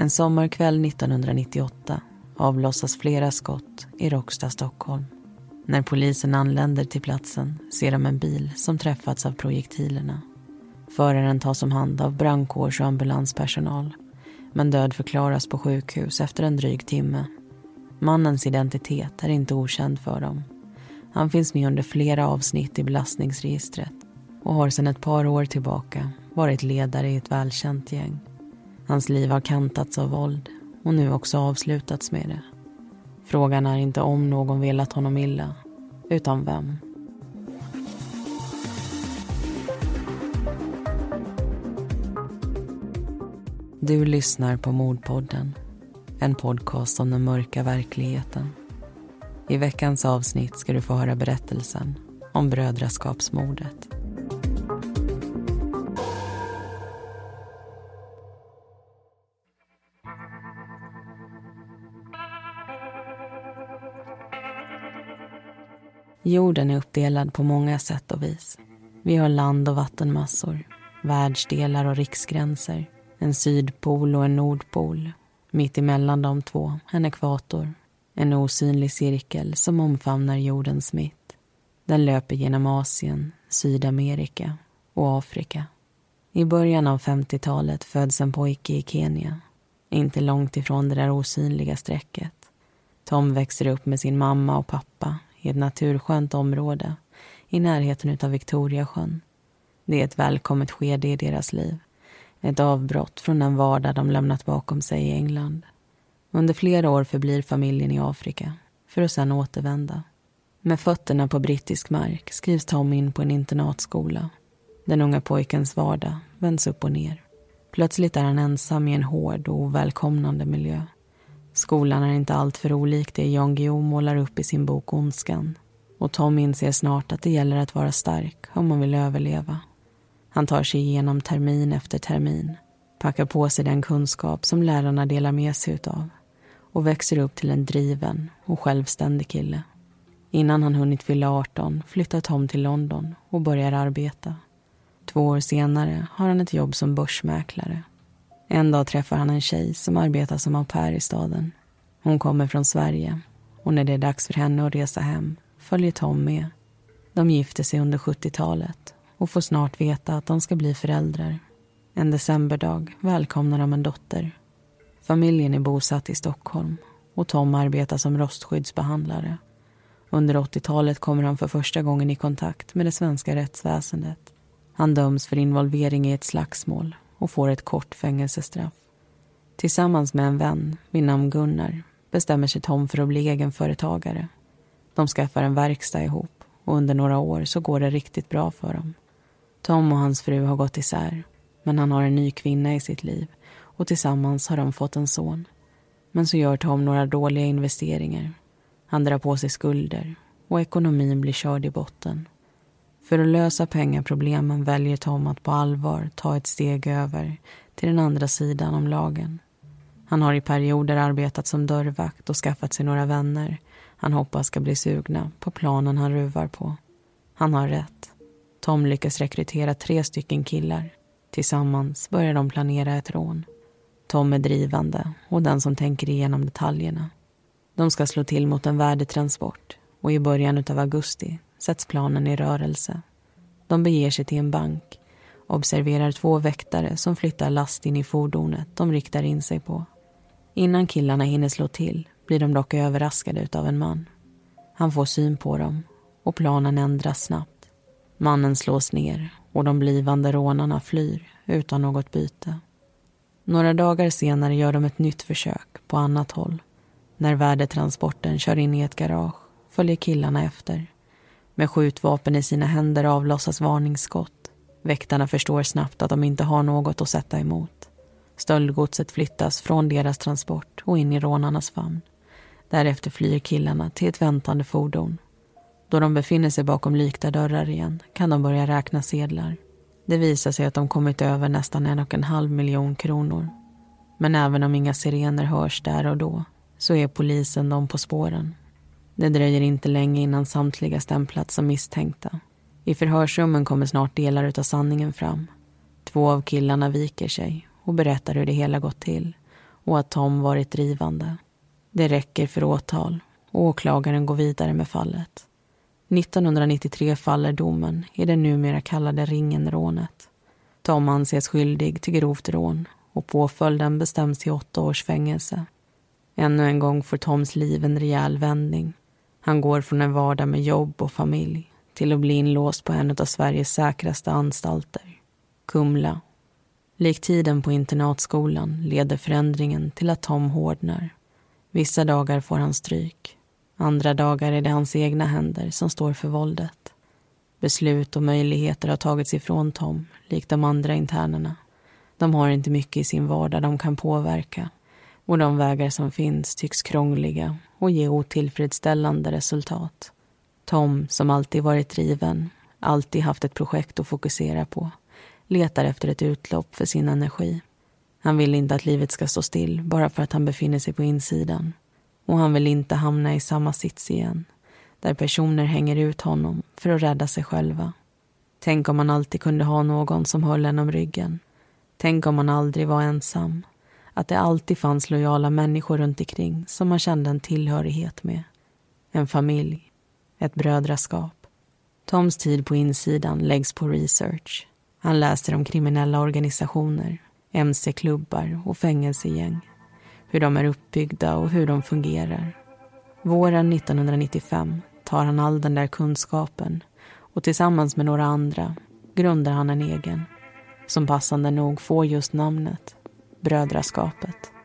En sommarkväll 1998 avlossas flera skott i Råcksta, Stockholm. När polisen anländer till platsen ser de en bil som träffats av projektilerna. Föraren tas om hand av brandkårs och ambulanspersonal men död förklaras på sjukhus efter en dryg timme. Mannens identitet är inte okänd för dem. Han finns med under flera avsnitt i belastningsregistret och har sedan ett par år tillbaka varit ledare i ett välkänt gäng. Hans liv har kantats av våld och nu också avslutats med det. Frågan är inte om någon velat honom illa, utan vem. Du lyssnar på Mordpodden, en podcast om den mörka verkligheten. I veckans avsnitt ska du få höra berättelsen om brödraskapsmordet. Jorden är uppdelad på många sätt och vis. Vi har land och vattenmassor, världsdelar och riksgränser, en sydpol och en nordpol. Mitt emellan de två en ekvator, en osynlig cirkel som omfamnar jordens mitt. Den löper genom Asien, Sydamerika och Afrika. I början av 50-talet föds en pojke i Kenya, inte långt ifrån det där osynliga strecket. Tom växer upp med sin mamma och pappa i ett naturskönt område i närheten av Victoriasjön. Det är ett välkommet skede i deras liv. Ett avbrott från den vardag de lämnat bakom sig i England. Under flera år förblir familjen i Afrika för att sedan återvända. Med fötterna på brittisk mark skrivs Tom in på en internatskola. Den unga pojkens vardag vänds upp och ner. Plötsligt är han ensam i en hård och ovälkomnande miljö. Skolan är inte alltför olik det Jan Guillou målar upp i sin bok Ondskan. Och Tom inser snart att det gäller att vara stark om man vill överleva. Han tar sig igenom termin efter termin, packar på sig den kunskap som lärarna delar med sig utav och växer upp till en driven och självständig kille. Innan han hunnit fylla 18 flyttar Tom till London och börjar arbeta. Två år senare har han ett jobb som börsmäklare en dag träffar han en tjej som arbetar som au pair i staden. Hon kommer från Sverige och när det är dags för henne att resa hem följer Tom med. De gifter sig under 70-talet och får snart veta att de ska bli föräldrar. En decemberdag välkomnar de en dotter. Familjen är bosatt i Stockholm och Tom arbetar som rostskyddsbehandlare. Under 80-talet kommer han för första gången i kontakt med det svenska rättsväsendet. Han döms för involvering i ett slagsmål och får ett kort fängelsestraff. Tillsammans med en vän vid namn Gunnar bestämmer sig Tom för att bli egenföretagare. De skaffar en verkstad ihop och under några år så går det riktigt bra för dem. Tom och hans fru har gått isär men han har en ny kvinna i sitt liv och tillsammans har de fått en son. Men så gör Tom några dåliga investeringar. Han drar på sig skulder och ekonomin blir körd i botten. För att lösa pengaproblemen väljer Tom att på allvar ta ett steg över till den andra sidan om lagen. Han har i perioder arbetat som dörrvakt och skaffat sig några vänner han hoppas ska bli sugna på planen han ruvar på. Han har rätt. Tom lyckas rekrytera tre stycken killar. Tillsammans börjar de planera ett rån. Tom är drivande och den som tänker igenom detaljerna. De ska slå till mot en värdetransport och i början av augusti sätts planen i rörelse. De beger sig till en bank, observerar två väktare som flyttar last in i fordonet de riktar in sig på. Innan killarna hinner slå till blir de dock överraskade av en man. Han får syn på dem och planen ändras snabbt. Mannen slås ner och de blivande rånarna flyr utan något byte. Några dagar senare gör de ett nytt försök på annat håll. När värdetransporten kör in i ett garage följer killarna efter. Med skjutvapen i sina händer avlossas varningsskott. Väktarna förstår snabbt att de inte har något att sätta emot. Stöldgodset flyttas från deras transport och in i rånarnas famn. Därefter flyr killarna till ett väntande fordon. Då de befinner sig bakom lykta dörrar igen kan de börja räkna sedlar. Det visar sig att de kommit över nästan en och en halv miljon kronor. Men även om inga sirener hörs där och då så är polisen dem på spåren. Det dröjer inte länge innan samtliga stämplats som misstänkta. I förhörsrummen kommer snart delar av sanningen fram. Två av killarna viker sig och berättar hur det hela gått till och att Tom varit drivande. Det räcker för åtal och åklagaren går vidare med fallet. 1993 faller domen i det numera kallade ringenrånet. Tom anses skyldig till grovt rån och påföljden bestäms till åtta års fängelse. Ännu en gång får Toms liv en rejäl vändning. Han går från en vardag med jobb och familj till att bli inlåst på en av Sveriges säkraste anstalter, Kumla. Lik tiden på internatskolan leder förändringen till att Tom hårdnar. Vissa dagar får han stryk. Andra dagar är det hans egna händer som står för våldet. Beslut och möjligheter har tagits ifrån Tom, likt de andra internerna. De har inte mycket i sin vardag de kan påverka och de vägar som finns tycks krångliga och ge otillfredsställande resultat. Tom, som alltid varit driven, alltid haft ett projekt att fokusera på, letar efter ett utlopp för sin energi. Han vill inte att livet ska stå still bara för att han befinner sig på insidan. Och han vill inte hamna i samma sits igen, där personer hänger ut honom för att rädda sig själva. Tänk om man alltid kunde ha någon som höll en om ryggen. Tänk om man aldrig var ensam. Att det alltid fanns lojala människor runt omkring som man kände en tillhörighet med. En familj, ett brödraskap. Toms tid på insidan läggs på research. Han läser om kriminella organisationer, mc-klubbar och fängelsegäng. Hur de är uppbyggda och hur de fungerar. Våren 1995 tar han all den där kunskapen och tillsammans med några andra grundar han en egen som passande nog får just namnet Brödraskapet.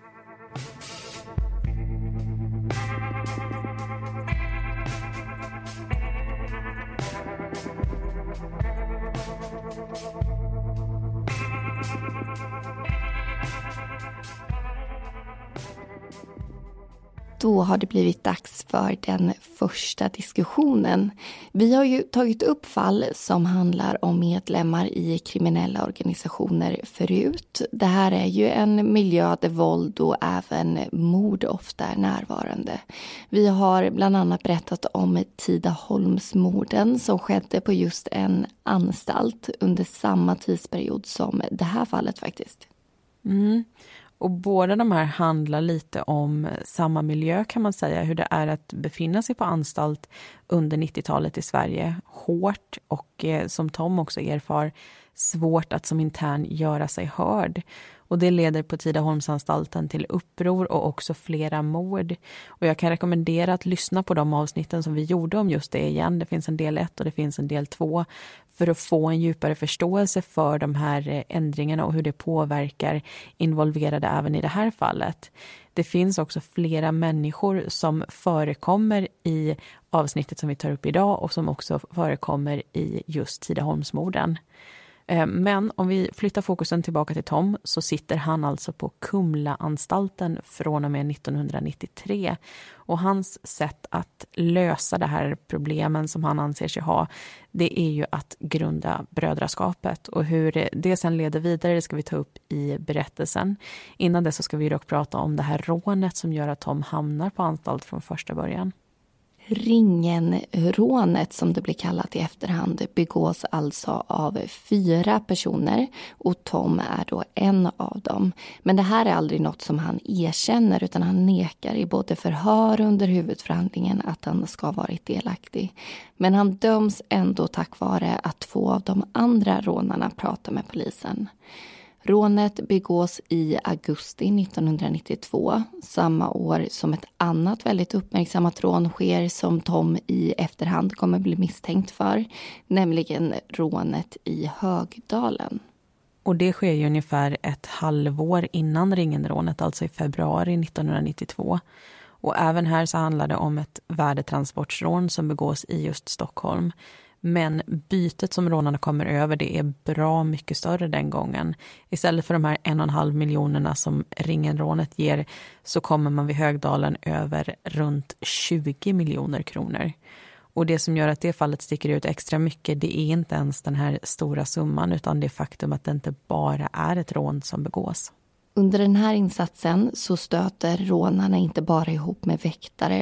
Då har det blivit dags för den första diskussionen. Vi har ju tagit upp fall som handlar om medlemmar i kriminella organisationer förut. Det här är ju en miljö där våld och även mord ofta är närvarande. Vi har bland annat berättat om Tidaholmsmorden som skedde på just en anstalt under samma tidsperiod som det här fallet faktiskt. Mm. Och båda de här handlar lite om samma miljö kan man säga, hur det är att befinna sig på anstalt under 90-talet i Sverige. Hårt och eh, som Tom också erfar, svårt att som intern göra sig hörd. Och det leder på Tidaholmsanstalten till uppror och också flera mord. Och jag kan rekommendera att lyssna på de avsnitten som vi gjorde om just det igen. Det finns en del 1 och det finns en del 2 för att få en djupare förståelse för de här eh, ändringarna och hur det påverkar involverade även i det här fallet. Det finns också flera människor som förekommer i avsnittet som vi tar upp idag och som också förekommer i just Tidaholmsmorden. Eh, men om vi flyttar fokusen tillbaka till Tom så sitter han alltså på Kumlaanstalten från och med 1993. Och hans sätt att lösa det här problemen som han anser sig ha det är ju att grunda brödraskapet. Och hur det sen leder vidare det ska vi ta upp i berättelsen. Innan det så ska vi dock prata om det här rånet som gör att Tom hamnar på anstalt från första början. Ringenrånet, som det blir kallat i efterhand, begås alltså av fyra personer och Tom är då en av dem. Men det här är aldrig något som han erkänner utan han nekar i både förhör under huvudförhandlingen att han ska ha varit delaktig. Men han döms ändå tack vare att två av de andra rånarna pratar med polisen. Rånet begås i augusti 1992, samma år som ett annat väldigt uppmärksammat rån sker som Tom i efterhand kommer bli misstänkt för, nämligen rånet i Högdalen. Och det sker ju ungefär ett halvår innan Ringenrånet, alltså i februari 1992. Och även här så handlar det om ett värdetransportrån som begås i just Stockholm. Men bytet som rånarna kommer över det är bra mycket större den gången. Istället för de här en och en halv miljonerna som ringenrånet ger så kommer man vid Högdalen över runt 20 miljoner kronor. Och det som gör att det fallet sticker ut extra mycket det är inte ens den här stora summan utan det faktum att det inte bara är ett rån som begås. Under den här insatsen så stöter rånarna inte bara ihop med väktare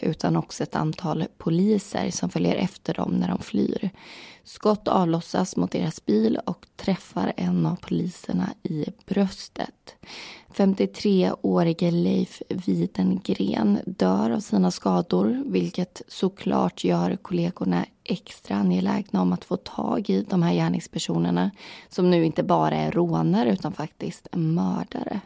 Utan också ett antal poliser som följer efter dem när de flyr. Skott avlossas mot deras bil och träffar en av poliserna i bröstet. 53-årige Leif Widengren dör av sina skador vilket såklart gör kollegorna extra angelägna om att få tag i de här gärningspersonerna som nu inte bara är rånare utan faktiskt mördare.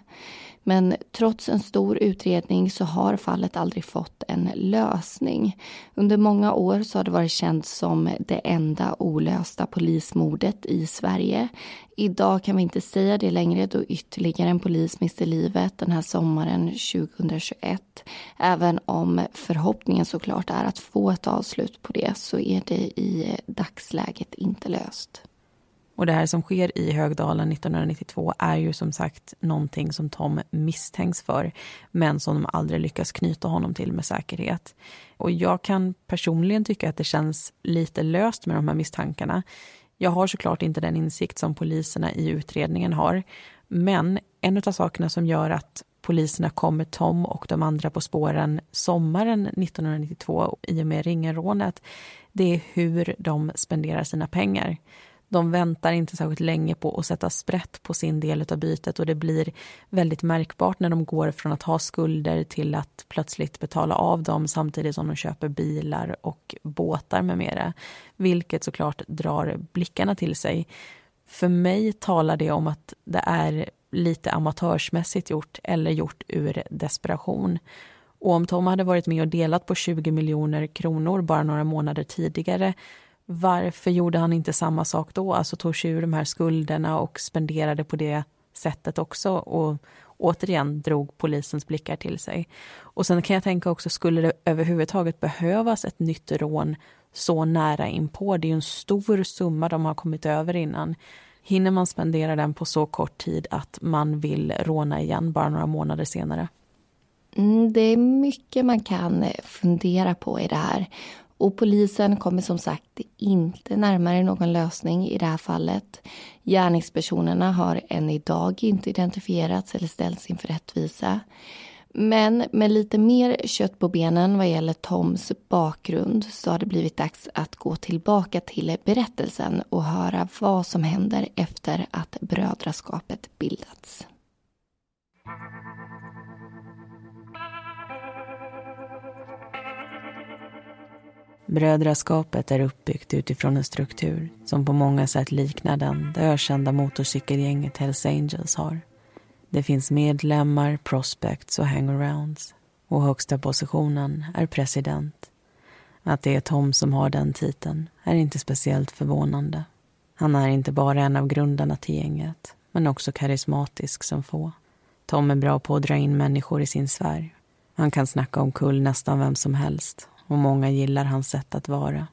Men trots en stor utredning så har fallet aldrig fått en lösning. Under många år så har det varit känt som det enda olösta polismordet i Sverige. Idag kan vi inte säga det längre då ytterligare en polis miste livet den här sommaren 2021. Även om förhoppningen såklart är att få ett avslut på det så är det i eh, dagsläget inte löst. Och det här som sker i Högdalen 1992 är ju som sagt någonting som Tom misstänks för men som de aldrig lyckas knyta honom till med säkerhet. Och jag kan personligen tycka att det känns lite löst med de här misstankarna. Jag har såklart inte den insikt som poliserna i utredningen har men en av sakerna som gör att poliserna kommer Tom och de andra på spåren sommaren 1992 i och med ringenrånet det är hur de spenderar sina pengar. De väntar inte särskilt länge på att sätta sprätt på sin del av bytet och det blir väldigt märkbart när de går från att ha skulder till att plötsligt betala av dem samtidigt som de köper bilar och båtar med mera. Vilket såklart drar blickarna till sig. För mig talar det om att det är lite amatörsmässigt gjort eller gjort ur desperation. Och om Tom hade varit med och delat på 20 miljoner kronor bara några månader tidigare varför gjorde han inte samma sak då? Alltså tog sig ur de här skulderna och spenderade på det sättet också och återigen drog polisens blickar till sig. Och sen kan jag tänka också, skulle det överhuvudtaget behövas ett nytt rån så nära inpå? Det är ju en stor summa de har kommit över innan. Hinner man spendera den på så kort tid att man vill råna igen bara några månader senare? Mm, det är mycket man kan fundera på i det här. Och polisen kommer som sagt inte närmare någon lösning i det här fallet. Gärningspersonerna har än idag inte identifierats eller ställts inför rättvisa. Men med lite mer kött på benen vad gäller Toms bakgrund så har det blivit dags att gå tillbaka till berättelsen och höra vad som händer efter att brödraskapet bildats. Brödraskapet är uppbyggt utifrån en struktur som på många sätt liknar den det ökända motorcykelgänget Hells Angels har. Det finns medlemmar, prospects och hangarounds och högsta positionen är president. Att det är Tom som har den titeln är inte speciellt förvånande. Han är inte bara en av grundarna till gänget men också karismatisk som få. Tom är bra på att dra in människor i sin sfär. Han kan snacka om kull nästan vem som helst och många gillar hans sätt att vara.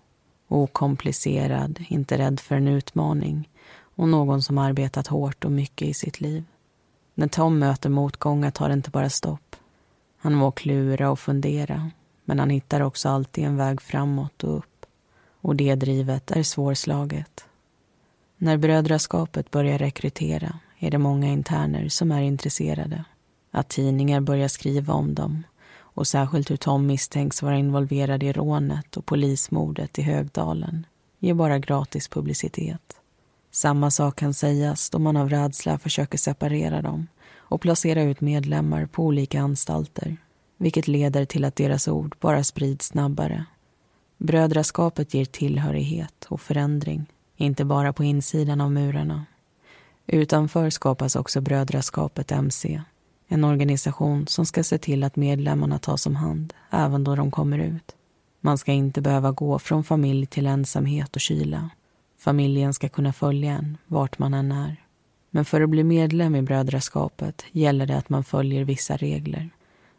Okomplicerad, inte rädd för en utmaning och någon som arbetat hårt och mycket i sitt liv. När Tom möter motgångar tar det inte bara stopp. Han må klura och fundera, men han hittar också alltid en väg framåt och upp. Och det drivet är svårslaget. När brödraskapet börjar rekrytera är det många interner som är intresserade. Att tidningar börjar skriva om dem och särskilt hur Tom misstänks vara involverad i rånet och polismordet i Högdalen ger bara gratis publicitet. Samma sak kan sägas då man av rädsla försöker separera dem och placera ut medlemmar på olika anstalter. vilket leder till att deras ord bara sprids snabbare. Brödraskapet ger tillhörighet och förändring, inte bara på insidan av murarna. Utanför skapas också Brödraskapet MC, en organisation som ska se till att medlemmarna tas om hand även då de kommer ut. Man ska inte behöva gå från familj till ensamhet och kyla. Familjen ska kunna följa en vart man än är. Men för att bli medlem i Brödraskapet gäller det att man följer vissa regler.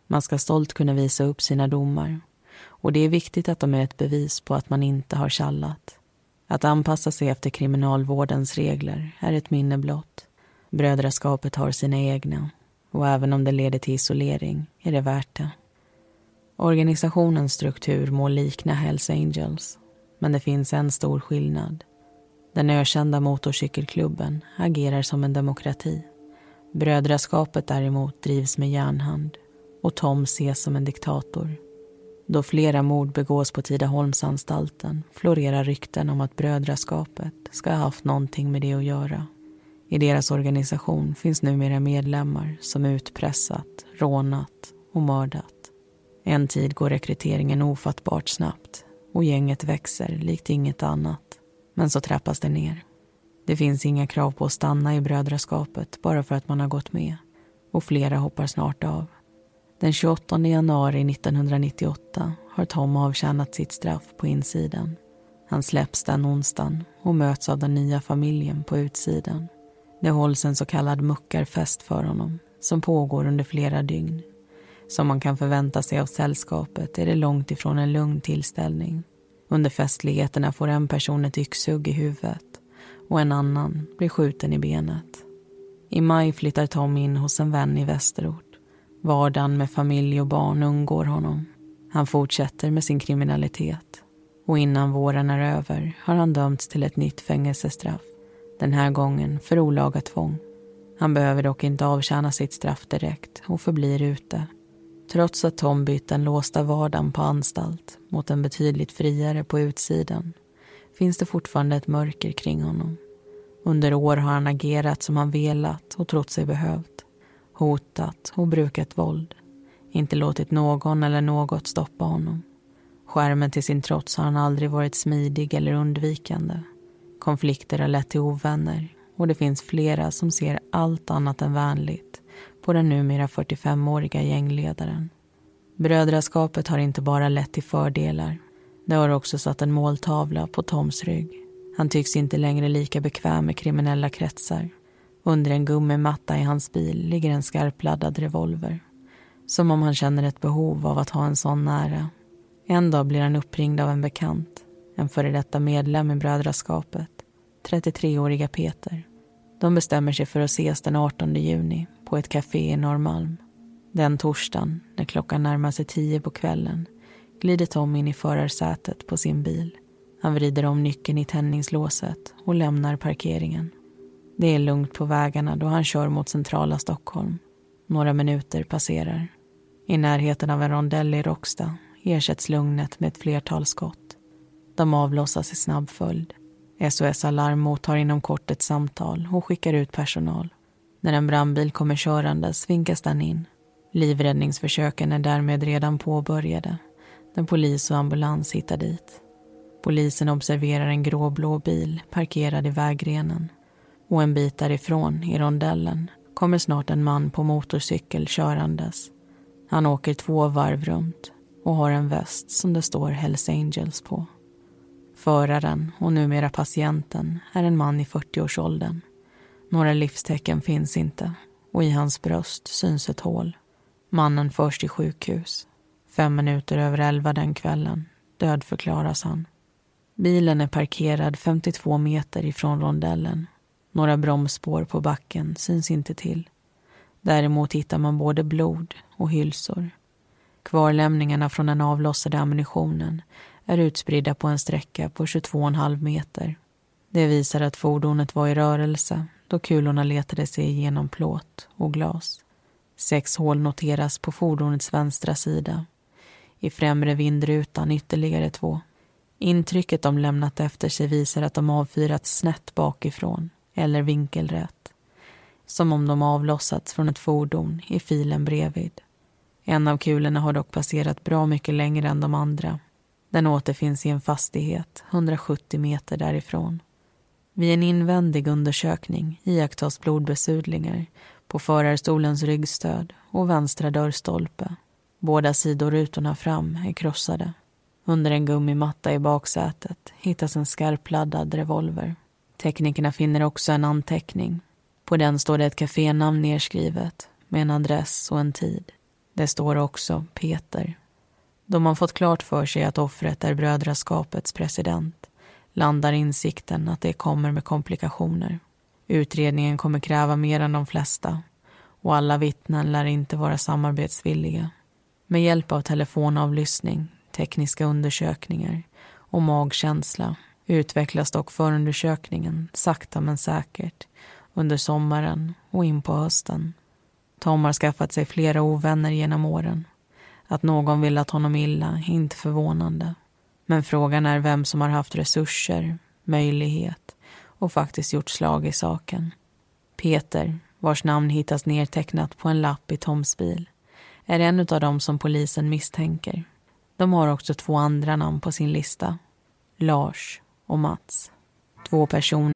Man ska stolt kunna visa upp sina domar. Och det är viktigt att de är ett bevis på att man inte har tjallat. Att anpassa sig efter kriminalvårdens regler är ett minne blott. Brödraskapet har sina egna och även om det leder till isolering är det värt det. Organisationens struktur må likna Hells Angels men det finns en stor skillnad. Den ökända motorcykelklubben agerar som en demokrati. Brödraskapet däremot drivs med järnhand och Tom ses som en diktator. Då flera mord begås på Tidaholmsanstalten florerar rykten om att brödraskapet ska ha haft någonting med det att göra. I deras organisation finns numera medlemmar som utpressat, rånat och mördat. En tid går rekryteringen ofattbart snabbt och gänget växer likt inget annat. Men så trappas det ner. Det finns inga krav på att stanna i brödraskapet bara för att man har gått med. Och flera hoppar snart av. Den 28 januari 1998 har Tom avtjänat sitt straff på insidan. Han släpps den onsdagen och möts av den nya familjen på utsidan. Det hålls en så kallad muckarfest för honom som pågår under flera dygn. Som man kan förvänta sig av sällskapet är det långt ifrån en lugn tillställning. Under festligheterna får en person ett yxhugg i huvudet och en annan blir skjuten i benet. I maj flyttar Tom in hos en vän i Västerort. Vardagen med familj och barn undgår honom. Han fortsätter med sin kriminalitet. Och innan våren är över har han dömts till ett nytt fängelsestraff. Den här gången för olaga tvång. Han behöver dock inte avtjäna sitt straff direkt och förblir ute. Trots att Tom bytt den låsta vardagen på anstalt mot en betydligt friare på utsidan finns det fortfarande ett mörker kring honom. Under år har han agerat som han velat och trott sig behövt. Hotat och brukat våld. Inte låtit någon eller något stoppa honom. Skärmen till sin trots har han aldrig varit smidig eller undvikande. Konflikter har lett till ovänner och det finns flera som ser allt annat än vänligt på den numera 45-åriga gängledaren. Brödraskapet har inte bara lett till fördelar. Det har också satt en måltavla på Toms rygg. Han tycks inte längre lika bekväm med kriminella kretsar. Under en gummimatta i hans bil ligger en skarpladdad revolver. Som om han känner ett behov av att ha en sån nära. En dag blir han uppringd av en bekant, en före detta medlem i brödraskapet, 33-åriga Peter. De bestämmer sig för att ses den 18 juni på ett café i Norrmalm. Den torsdagen, när klockan närmar sig tio på kvällen, glider Tom in i förarsätet på sin bil. Han vrider om nyckeln i tändningslåset och lämnar parkeringen. Det är lugnt på vägarna då han kör mot centrala Stockholm. Några minuter passerar. I närheten av en rondell i Råcksta ersätts lugnet med ett flertal skott. De avlossas i snabb följd. SOS Alarm mottar inom kort ett samtal och skickar ut personal. När en brandbil kommer körandes vinkas den in. Livräddningsförsöken är därmed redan påbörjade när polis och ambulans hittar dit. Polisen observerar en gråblå bil parkerad i vägrenen och en bit därifrån, i rondellen, kommer snart en man på motorcykel körandes. Han åker två varv runt och har en väst som det står Hells Angels på. Föraren och numera patienten är en man i 40-årsåldern. Några livstecken finns inte och i hans bröst syns ett hål. Mannen förs till sjukhus. Fem minuter över elva den kvällen dödförklaras han. Bilen är parkerad 52 meter ifrån rondellen. Några bromsspår på backen syns inte till. Däremot hittar man både blod och hylsor. Kvarlämningarna från den avlossade ammunitionen är utspridda på en sträcka på 22,5 meter. Det visar att fordonet var i rörelse då kulorna letade sig igenom plåt och glas. Sex hål noteras på fordonets vänstra sida. I främre vindrutan ytterligare två. Intrycket de lämnat efter sig visar att de avfyrats snett bakifrån eller vinkelrätt. Som om de avlossats från ett fordon i filen bredvid. En av kulorna har dock passerat bra mycket längre än de andra. Den återfinns i en fastighet 170 meter därifrån. Vid en invändig undersökning iakttas blodbesudlingar på förarstolens ryggstöd och vänstra dörrstolpe. Båda sidorutorna fram är krossade. Under en gummimatta i baksätet hittas en skarpladdad revolver. Teknikerna finner också en anteckning. På den står det ett kafénamn nedskrivet med en adress och en tid. Det står också Peter. Då man fått klart för sig att offret är brödraskapets president landar insikten att det kommer med komplikationer. Utredningen kommer kräva mer än de flesta och alla vittnen lär inte vara samarbetsvilliga. Med hjälp av telefonavlyssning, tekniska undersökningar och magkänsla utvecklas dock förundersökningen sakta men säkert under sommaren och in på hösten. Tom har skaffat sig flera ovänner genom åren. Att någon velat honom illa är inte förvånande. Men frågan är vem som har haft resurser, möjlighet och faktiskt gjort slag i saken. Peter, vars namn hittas nedtecknat på en lapp i Toms bil, är en av dem som polisen misstänker. De har också två andra namn på sin lista. Lars och Mats. Två personer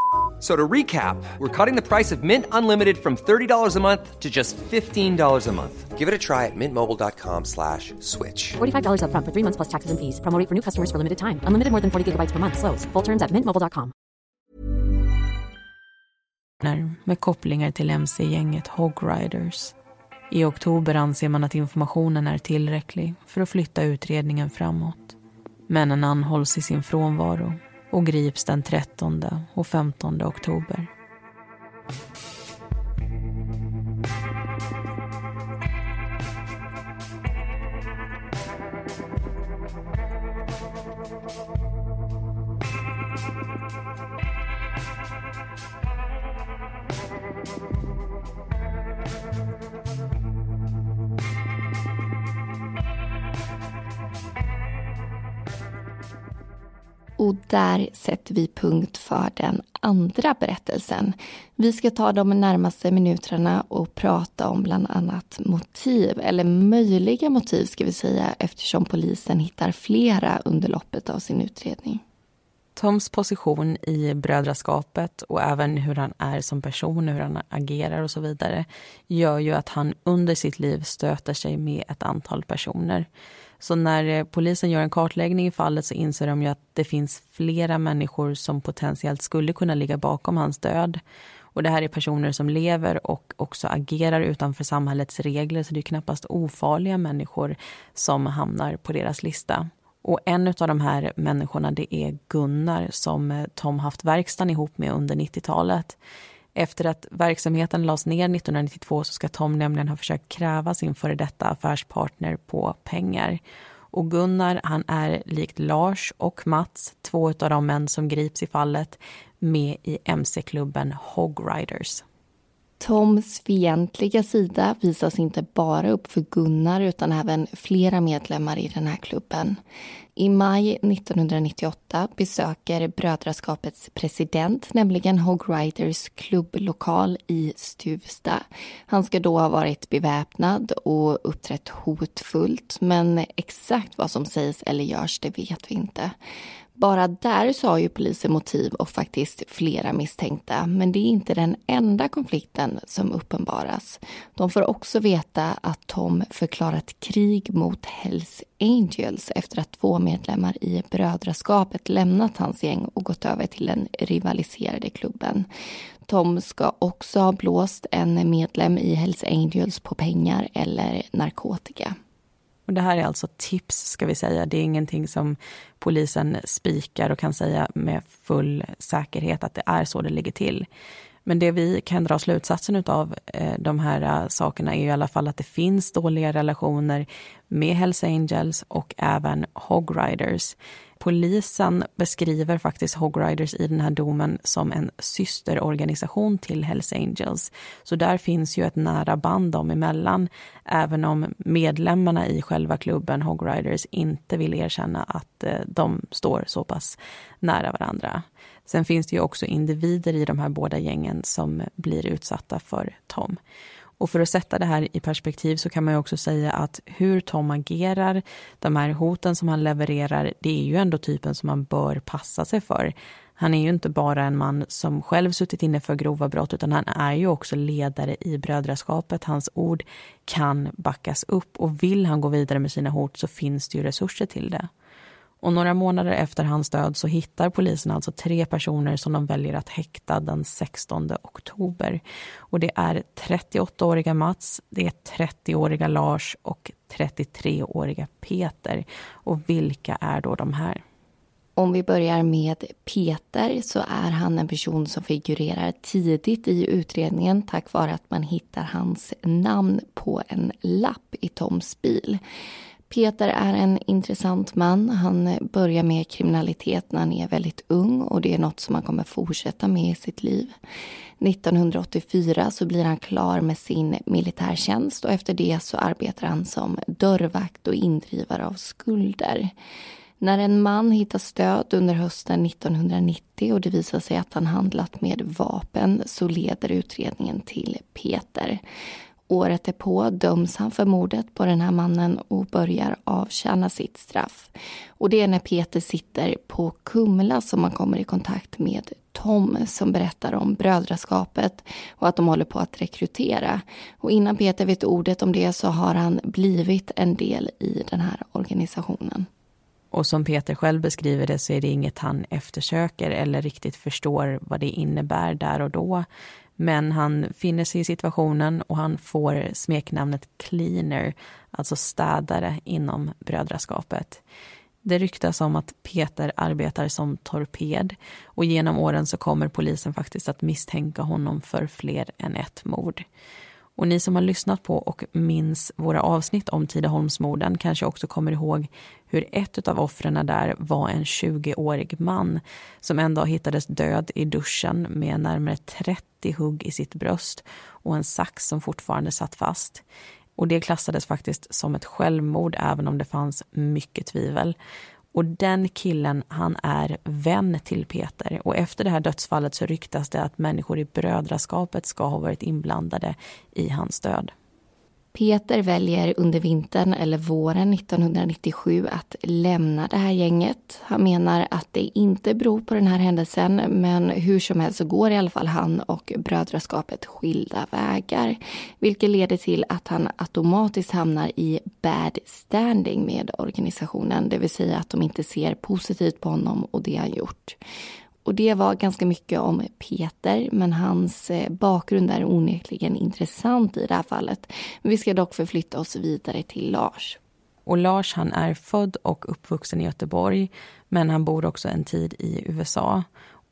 So to recap, we're cutting the price of Mint Unlimited from $30 a month to just $15 a month. Give it a try at mintmobile.com slash switch. $45 upfront for three months plus taxes and fees. Promo rate for new customers for limited time. Unlimited more than 40 gigabytes per month. Slows. Full terms at mintmobile.com. med kopplingar till mc-gänget Hog Riders. I oktober anser man att informationen är tillräcklig för att flytta utredningen framåt. Männen anhålls i sin frånvaro och grips den 13 och 15 oktober. Och där sätter vi punkt för den andra berättelsen. Vi ska ta de närmaste minuterna och prata om bland annat motiv, eller möjliga motiv ska vi säga, eftersom polisen hittar flera under loppet av sin utredning. Toms position i brödraskapet och även hur han är som person, hur han agerar och så vidare gör ju att han under sitt liv stöter sig med ett antal personer. Så när eh, polisen gör en kartläggning i fallet så inser de ju att det finns flera människor som potentiellt skulle kunna ligga bakom hans död. Och det här är personer som lever och också agerar utanför samhällets regler så det är knappast ofarliga människor som hamnar på deras lista. Och en av de här människorna det är Gunnar som eh, Tom haft verkstaden ihop med under 90-talet. Efter att verksamheten lades ner 1992 så ska Tom nämligen ha försökt kräva sin före detta affärspartner på pengar. Och Gunnar, han är likt Lars och Mats, två av de män som grips i fallet, med i mc-klubben Hog Riders. Toms fientliga sida visas inte bara upp för Gunnar utan även flera medlemmar i den här klubben. I maj 1998 besöker Brödraskapets president nämligen Hog Riders klubblokal i Stuvsta. Han ska då ha varit beväpnad och uppträtt hotfullt men exakt vad som sägs eller görs det vet vi inte. Bara där så har ju polisen motiv och faktiskt flera misstänkta. Men det är inte den enda konflikten som uppenbaras. De får också veta att Tom förklarat krig mot Hells Angels efter att två medlemmar i brödraskapet lämnat hans gäng och gått över till den rivaliserade klubben. Tom ska också ha blåst en medlem i Hells Angels på pengar eller narkotika. Och det här är alltså tips, ska vi säga. Det är ingenting som polisen spikar och kan säga med full säkerhet att det är så det ligger till. Men det vi kan dra slutsatsen av eh, de här eh, sakerna är i alla fall att det finns dåliga relationer med Hells Angels och även Hog Riders. Polisen beskriver faktiskt Hog Riders i den här domen som en systerorganisation till Hells Angels. Så där finns ju ett nära band dem emellan, även om medlemmarna i själva klubben Hog Riders inte vill erkänna att eh, de står så pass nära varandra. Sen finns det ju också individer i de här båda gängen som blir utsatta för Tom. Och för att sätta det här i perspektiv så kan man ju också säga att hur Tom agerar, de här hoten som han levererar, det är ju ändå typen som man bör passa sig för. Han är ju inte bara en man som själv suttit inne för grova brott utan han är ju också ledare i brödraskapet. Hans ord kan backas upp och vill han gå vidare med sina hot så finns det ju resurser till det. Och några månader efter hans död så hittar polisen alltså tre personer som de väljer att häkta den 16 oktober. Och det är 38-åriga Mats, det är 30-åriga Lars och 33-åriga Peter. Och vilka är då de här? Om vi börjar med Peter så är han en person som figurerar tidigt i utredningen tack vare att man hittar hans namn på en lapp i Toms bil. Peter är en intressant man. Han börjar med kriminalitet när han är väldigt ung och det är något som han kommer fortsätta med i sitt liv. 1984 så blir han klar med sin militärtjänst och efter det så arbetar han som dörrvakt och indrivare av skulder. När en man hittas död under hösten 1990 och det visar sig att han handlat med vapen så leder utredningen till Peter. Året är på döms han för mordet på den här mannen och börjar avtjäna sitt straff. Och det är när Peter sitter på Kumla som man kommer i kontakt med Tom som berättar om brödraskapet och att de håller på att rekrytera. Och innan Peter vet ordet om det så har han blivit en del i den här organisationen. Och som Peter själv beskriver det så är det inget han eftersöker eller riktigt förstår vad det innebär där och då. Men han finner sig i situationen och han får smeknamnet Cleaner, alltså städare inom brödraskapet. Det ryktas om att Peter arbetar som torped och genom åren så kommer polisen faktiskt att misstänka honom för fler än ett mord. Och ni som har lyssnat på och minns våra avsnitt om Tidaholmsmorden kanske också kommer ihåg hur ett av offren där var en 20-årig man som en dag hittades död i duschen med närmare 30 hugg i sitt bröst och en sax som fortfarande satt fast. Och det klassades faktiskt som ett självmord även om det fanns mycket tvivel. Och den killen, han är vän till Peter. Och efter det här dödsfallet så ryktas det att människor i brödraskapet ska ha varit inblandade i hans död. Peter väljer under vintern eller våren 1997 att lämna det här gänget. Han menar att det inte beror på den här händelsen men hur som helst så går i alla fall han och brödraskapet skilda vägar. Vilket leder till att han automatiskt hamnar i bad standing med organisationen. Det vill säga att de inte ser positivt på honom och det han gjort. Och det var ganska mycket om Peter, men hans eh, bakgrund är onekligen intressant i det här fallet. Vi ska dock förflytta oss vidare till Lars. Och Lars han är född och uppvuxen i Göteborg, men han bor också en tid i USA.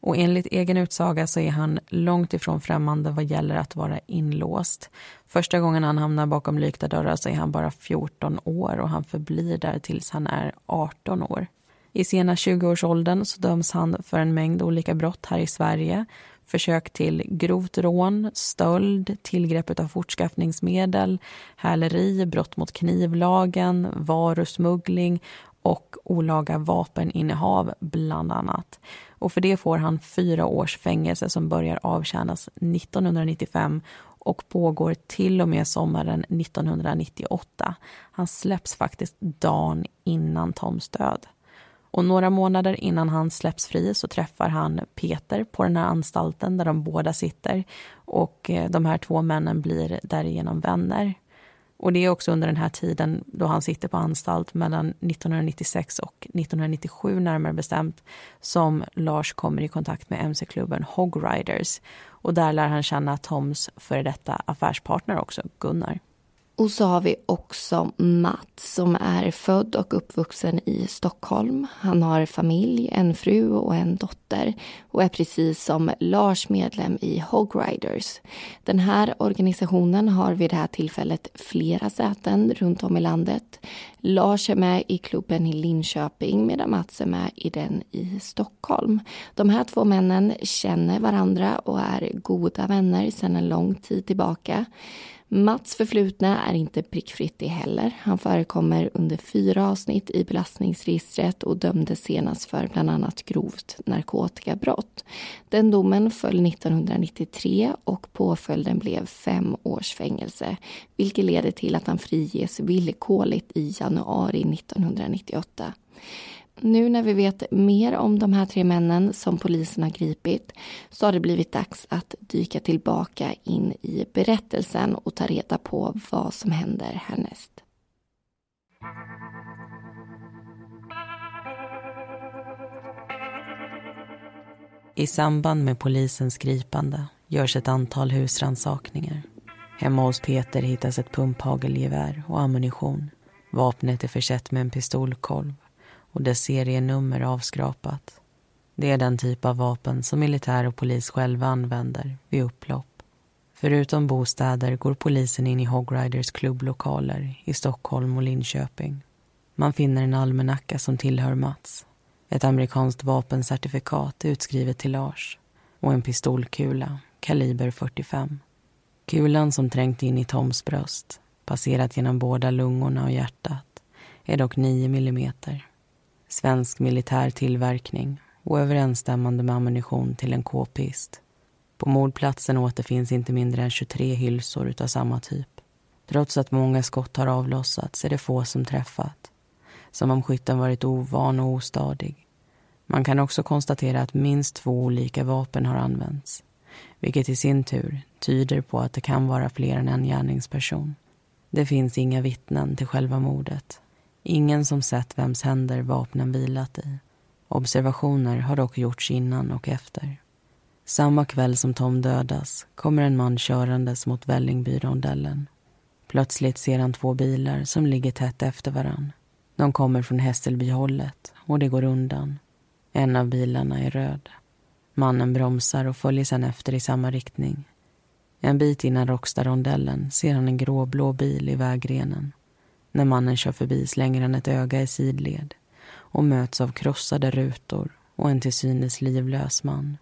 Och enligt egen utsaga så är han långt ifrån främmande vad gäller att vara inlåst. Första gången han hamnar bakom lyckta dörrar så är han bara 14 år och han förblir där tills han är 18 år. I sena 20-årsåldern så döms han för en mängd olika brott här i Sverige. Försök till grovt rån, stöld, tillgrepp av fortskaffningsmedel, häleri, brott mot knivlagen, varusmuggling och olaga vapeninnehav, bland annat. Och för det får han fyra års fängelse som börjar avtjänas 1995 och pågår till och med sommaren 1998. Han släpps faktiskt dagen innan Toms död. Och några månader innan han släpps fri så träffar han Peter på den här anstalten där de båda sitter och eh, de här två männen blir därigenom vänner. Och det är också under den här tiden då han sitter på anstalt mellan 1996 och 1997 närmare bestämt som Lars kommer i kontakt med mc-klubben Hog Riders. Och där lär han känna Toms före detta affärspartner också, Gunnar. Och så har vi också Mats som är född och uppvuxen i Stockholm. Han har familj, en fru och en dotter och är precis som Lars medlem i Hog Riders. Den här organisationen har vid det här tillfället flera säten runt om i landet. Lars är med i klubben i Linköping medan Mats är med i den i Stockholm. De här två männen känner varandra och är goda vänner sedan en lång tid tillbaka. Mats förflutna är inte prickfritt det heller. Han förekommer under fyra avsnitt i belastningsregistret och dömdes senast för bland annat grovt narkotikabrott. Den domen föll 1993 och påföljden blev fem års fängelse vilket leder till att han friges villkorligt i januari 1998. Nu när vi vet mer om de här tre männen som polisen har gripit så har det blivit dags att dyka tillbaka in i berättelsen och ta reda på vad som händer härnäst. I samband med polisens gripande görs ett antal husrannsakningar. Hemma hos Peter hittas ett pumphagelgevär och ammunition. Vapnet är försett med en pistolkolv och dess serienummer avskrapat. Det är den typ av vapen som militär och polis själva använder vid upplopp. Förutom bostäder går polisen in i Hogriders klubblokaler i Stockholm och Linköping. Man finner en almanacka som tillhör Mats, ett amerikanskt vapencertifikat utskrivet till Lars och en pistolkula, kaliber 45. Kulan som trängt in i Toms bröst, passerat genom båda lungorna och hjärtat, är dock 9 millimeter svensk militär tillverkning och överensstämmande med ammunition till en k-pist. På mordplatsen återfinns inte mindre än 23 hylsor av samma typ. Trots att många skott har avlossats är det få som träffat. Som om skytten varit ovan och ostadig. Man kan också konstatera att minst två olika vapen har använts. Vilket i sin tur tyder på att det kan vara fler än en gärningsperson. Det finns inga vittnen till själva mordet Ingen som sett vems händer vapnen vilat i. Observationer har dock gjorts innan och efter. Samma kväll som Tom dödas kommer en man körandes mot Vällingby-rondellen. Plötsligt ser han två bilar som ligger tätt efter varann. De kommer från Hässelbyhållet och det går undan. En av bilarna är röd. Mannen bromsar och följer sedan efter i samma riktning. En bit innan Råcksta-rondellen ser han en gråblå bil i vägrenen. När mannen kör förbi slänger han ett öga i sidled och möts av krossade rutor och en till synes livlös man.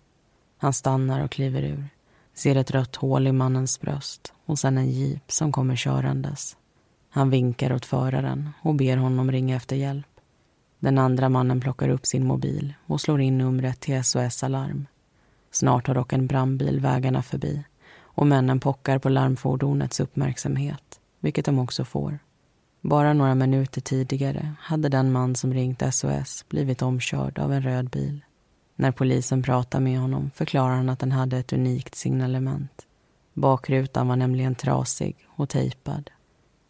Han stannar och kliver ur, ser ett rött hål i mannens bröst och sen en jeep som kommer körandes. Han vinkar åt föraren och ber honom ringa efter hjälp. Den andra mannen plockar upp sin mobil och slår in numret till SOS Alarm. Snart har dock en brandbil vägarna förbi och männen pockar på larmfordonets uppmärksamhet, vilket de också får. Bara några minuter tidigare hade den man som ringt SOS blivit omkörd av en röd bil. När polisen pratar med honom förklarar han att den hade ett unikt signalement. Bakrutan var nämligen trasig och tejpad.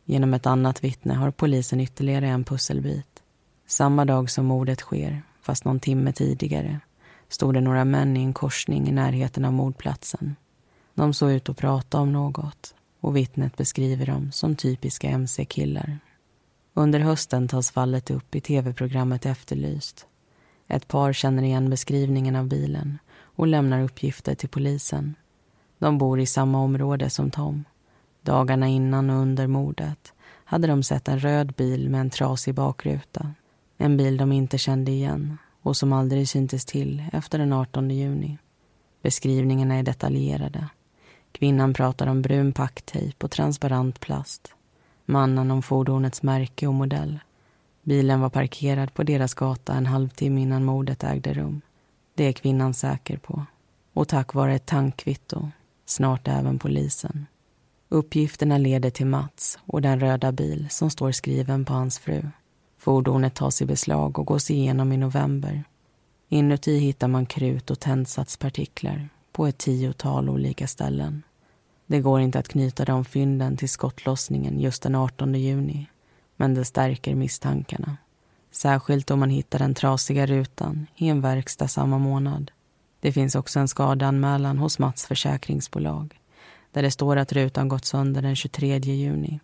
Genom ett annat vittne har polisen ytterligare en pusselbit. Samma dag som mordet sker, fast någon timme tidigare, stod det några män i en korsning i närheten av mordplatsen. De såg ut att prata om något och vittnet beskriver dem som typiska mc-killar. Under hösten tas fallet upp i tv-programmet Efterlyst. Ett par känner igen beskrivningen av bilen och lämnar uppgifter till polisen. De bor i samma område som Tom. Dagarna innan och under mordet hade de sett en röd bil med en trasig bakruta. En bil de inte kände igen och som aldrig syntes till efter den 18 juni. Beskrivningarna är detaljerade. Kvinnan pratar om brun packtejp och transparent plast. Mannen om fordonets märke och modell. Bilen var parkerad på deras gata en halvtimme innan mordet ägde rum. Det är kvinnan säker på. Och tack vare ett tankkvitto, snart även polisen. Uppgifterna leder till Mats och den röda bil som står skriven på hans fru. Fordonet tas i beslag och gås igenom i november. Inuti hittar man krut och tändsatspartiklar på ett tiotal olika ställen. Det går inte att knyta de fynden till skottlossningen just den 18 juni men det stärker misstankarna. Särskilt om man hittar den trasiga rutan i en verkstad samma månad. Det finns också en skadeanmälan hos Mats försäkringsbolag där det står att rutan gått sönder den 23 juni.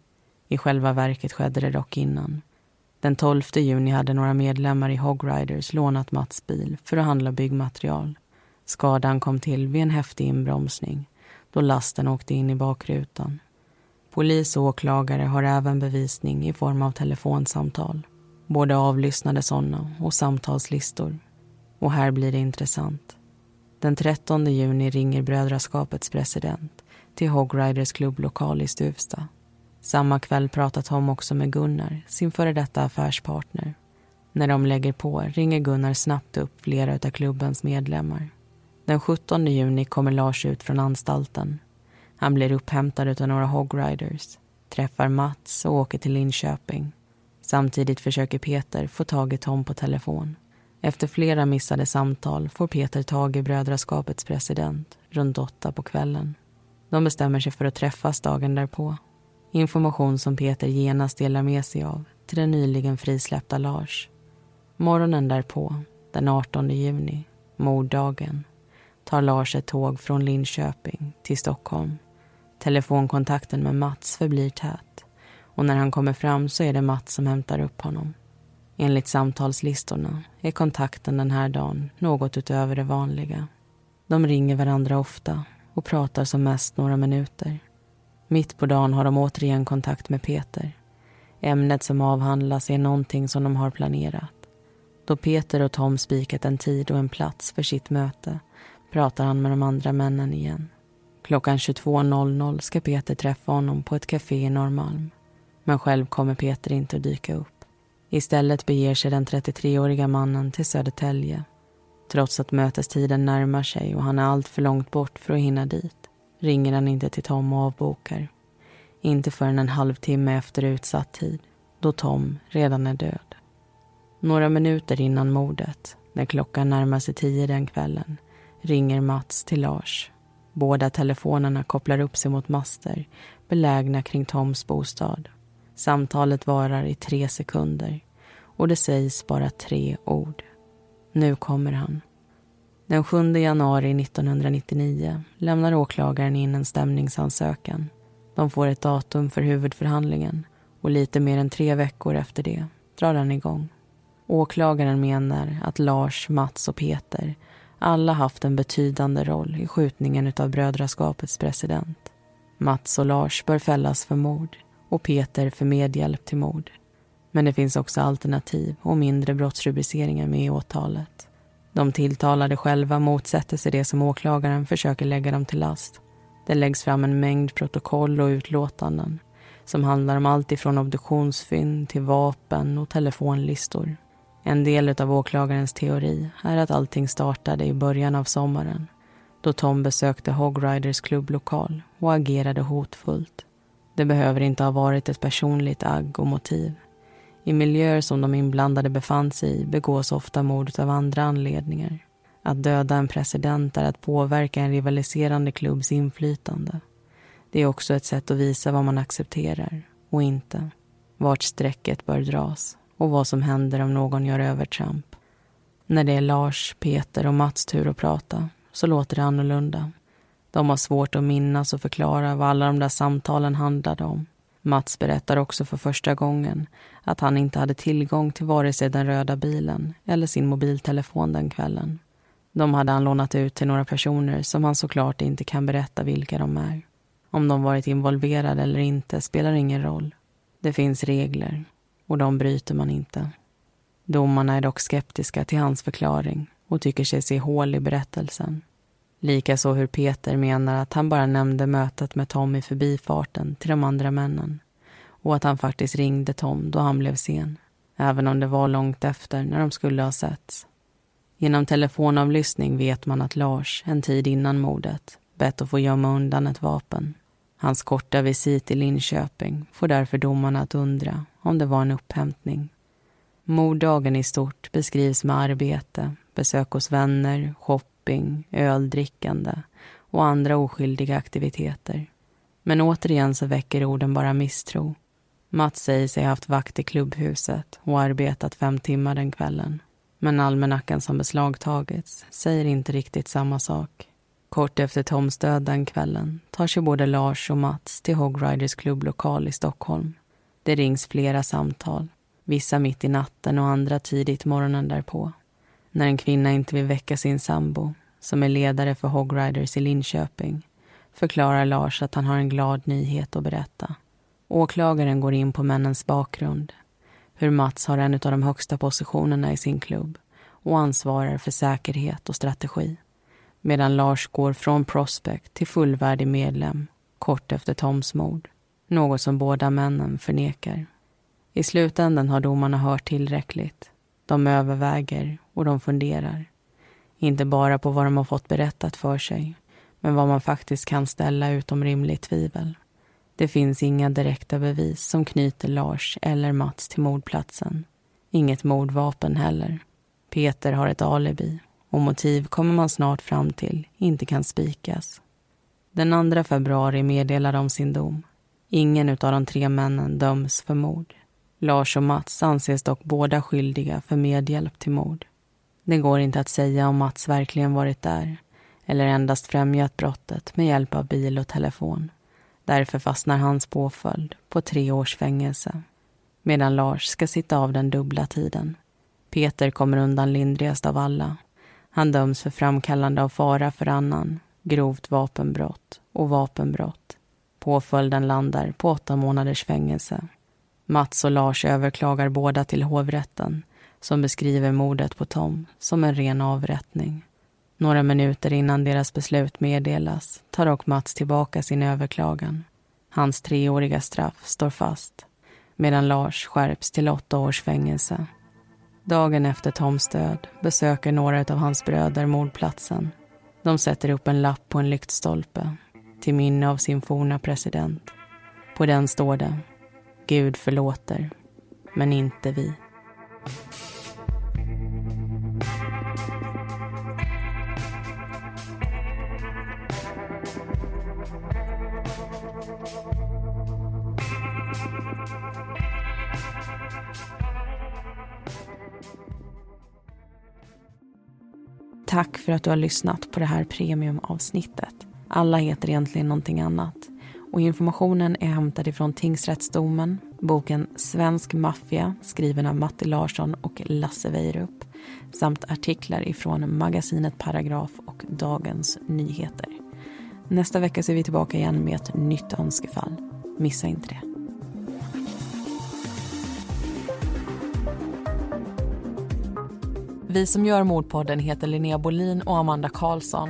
I själva verket skedde det dock innan. Den 12 juni hade några medlemmar i Hog Riders lånat Mats bil för att handla byggmaterial. Skadan kom till vid en häftig inbromsning då lasten åkte in i bakrutan. Polis och åklagare har även bevisning i form av telefonsamtal. Både avlyssnade sådana och samtalslistor. Och här blir det intressant. Den 13 juni ringer Brödraskapets president till Hogriders klubblokal i Stuvsta. Samma kväll pratar Tom också med Gunnar, sin före detta affärspartner. När de lägger på ringer Gunnar snabbt upp flera av klubbens medlemmar. Den 17 juni kommer Lars ut från anstalten. Han blir upphämtad av några Hog Riders, träffar Mats och åker till Linköping. Samtidigt försöker Peter få tag i Tom på telefon. Efter flera missade samtal får Peter tag i Brödraskapets president runt åtta på kvällen. De bestämmer sig för att träffas dagen därpå. Information som Peter genast delar med sig av till den nyligen frisläppta Lars. Morgonen därpå, den 18 juni, morddagen, tar Lars ett tåg från Linköping till Stockholm. Telefonkontakten med Mats förblir tät och när han kommer fram så är det Mats som hämtar upp honom. Enligt samtalslistorna är kontakten den här dagen något utöver det vanliga. De ringer varandra ofta och pratar som mest några minuter. Mitt på dagen har de återigen kontakt med Peter. Ämnet som avhandlas är någonting som de har planerat. Då Peter och Tom spikat en tid och en plats för sitt möte pratar han med de andra männen igen. Klockan 22.00 ska Peter träffa honom på ett café i Norrmalm. Men själv kommer Peter inte att dyka upp. Istället beger sig den 33-åriga mannen till Södertälje. Trots att mötestiden närmar sig och han är allt för långt bort för att hinna dit ringer han inte till Tom och avbokar. Inte förrän en halvtimme efter utsatt tid, då Tom redan är död. Några minuter innan mordet, när klockan närmar sig tio den kvällen, ringer Mats till Lars. Båda telefonerna kopplar upp sig mot master belägna kring Toms bostad. Samtalet varar i tre sekunder och det sägs bara tre ord. Nu kommer han. Den 7 januari 1999 lämnar åklagaren in en stämningsansökan. De får ett datum för huvudförhandlingen och lite mer än tre veckor efter det drar den igång. Åklagaren menar att Lars, Mats och Peter alla haft en betydande roll i skjutningen av Brödraskapets president. Mats och Lars bör fällas för mord och Peter för medhjälp till mord. Men det finns också alternativ och mindre brottsrubriceringar med i åtalet. De tilltalade själva motsätter sig det som åklagaren försöker lägga dem till last. Det läggs fram en mängd protokoll och utlåtanden som handlar om allt ifrån obduktionsfynd till vapen och telefonlistor. En del av åklagarens teori är att allting startade i början av sommaren då Tom besökte Hog Riders klubblokal och agerade hotfullt. Det behöver inte ha varit ett personligt agg och motiv. I miljöer som de inblandade befann sig i begås ofta mord av andra anledningar. Att döda en president är att påverka en rivaliserande klubbs inflytande. Det är också ett sätt att visa vad man accepterar och inte. Vart strecket bör dras och vad som händer om någon gör övertramp. När det är Lars, Peter och Mats tur att prata så låter det annorlunda. De har svårt att minnas och förklara vad alla de där samtalen handlade om. Mats berättar också för första gången att han inte hade tillgång till vare sig den röda bilen eller sin mobiltelefon den kvällen. De hade han lånat ut till några personer som han såklart inte kan berätta vilka de är. Om de varit involverade eller inte spelar ingen roll. Det finns regler och de bryter man inte. Domarna är dock skeptiska till hans förklaring och tycker sig se hål i berättelsen. Likaså hur Peter menar att han bara nämnde mötet med Tom i förbifarten till de andra männen och att han faktiskt ringde Tom då han blev sen, även om det var långt efter när de skulle ha setts. Genom telefonavlyssning vet man att Lars, en tid innan mordet, bett att få gömma undan ett vapen. Hans korta visit i Linköping får därför domarna att undra om det var en upphämtning. Morddagen i stort beskrivs med arbete, besök hos vänner, shopping, öldrickande och andra oskyldiga aktiviteter. Men återigen så väcker orden bara misstro. Mats säger sig ha haft vakt i klubbhuset och arbetat fem timmar den kvällen. Men almanackan som beslagtagits säger inte riktigt samma sak. Kort efter Toms död den kvällen tar sig både Lars och Mats till Hog Riders klubblokal i Stockholm. Det rings flera samtal, vissa mitt i natten och andra tidigt morgonen därpå. När en kvinna inte vill väcka sin sambo, som är ledare för Hog Riders i Linköping, förklarar Lars att han har en glad nyhet att berätta. Åklagaren går in på männens bakgrund, hur Mats har en av de högsta positionerna i sin klubb och ansvarar för säkerhet och strategi medan Lars går från prospect till fullvärdig medlem kort efter Toms mord. Något som båda männen förnekar. I slutändan har domarna hört tillräckligt. De överväger och de funderar. Inte bara på vad de har fått berättat för sig men vad man faktiskt kan ställa utom rimligt tvivel. Det finns inga direkta bevis som knyter Lars eller Mats till mordplatsen. Inget mordvapen heller. Peter har ett alibi och motiv kommer man snart fram till inte kan spikas. Den 2 februari meddelar de sin dom. Ingen av de tre männen döms för mord. Lars och Mats anses dock båda skyldiga för medhjälp till mord. Det går inte att säga om Mats verkligen varit där eller endast främjat brottet med hjälp av bil och telefon. Därför fastnar hans påföljd på tre års fängelse medan Lars ska sitta av den dubbla tiden. Peter kommer undan lindrigast av alla han döms för framkallande av fara för annan, grovt vapenbrott och vapenbrott. Påföljden landar på åtta månaders fängelse. Mats och Lars överklagar båda till hovrätten som beskriver mordet på Tom som en ren avrättning. Några minuter innan deras beslut meddelas tar dock Mats tillbaka sin överklagan. Hans treåriga straff står fast medan Lars skärps till åtta års fängelse. Dagen efter Toms död besöker några av hans bröder mordplatsen. De sätter upp en lapp på en lyktstolpe till minne av sin forna president. På den står det Gud förlåter, men inte vi. Tack för att du har lyssnat på det här premiumavsnittet. Alla heter egentligen någonting annat. Och informationen är hämtad ifrån tingsrättsdomen, boken Svensk maffia skriven av Matti Larsson och Lasse Weirup samt artiklar ifrån magasinet Paragraf och Dagens Nyheter. Nästa vecka så är vi tillbaka igen med ett nytt önskefall. Missa inte det. Vi som gör Mordpodden heter Linnea Bolin och Amanda Karlsson.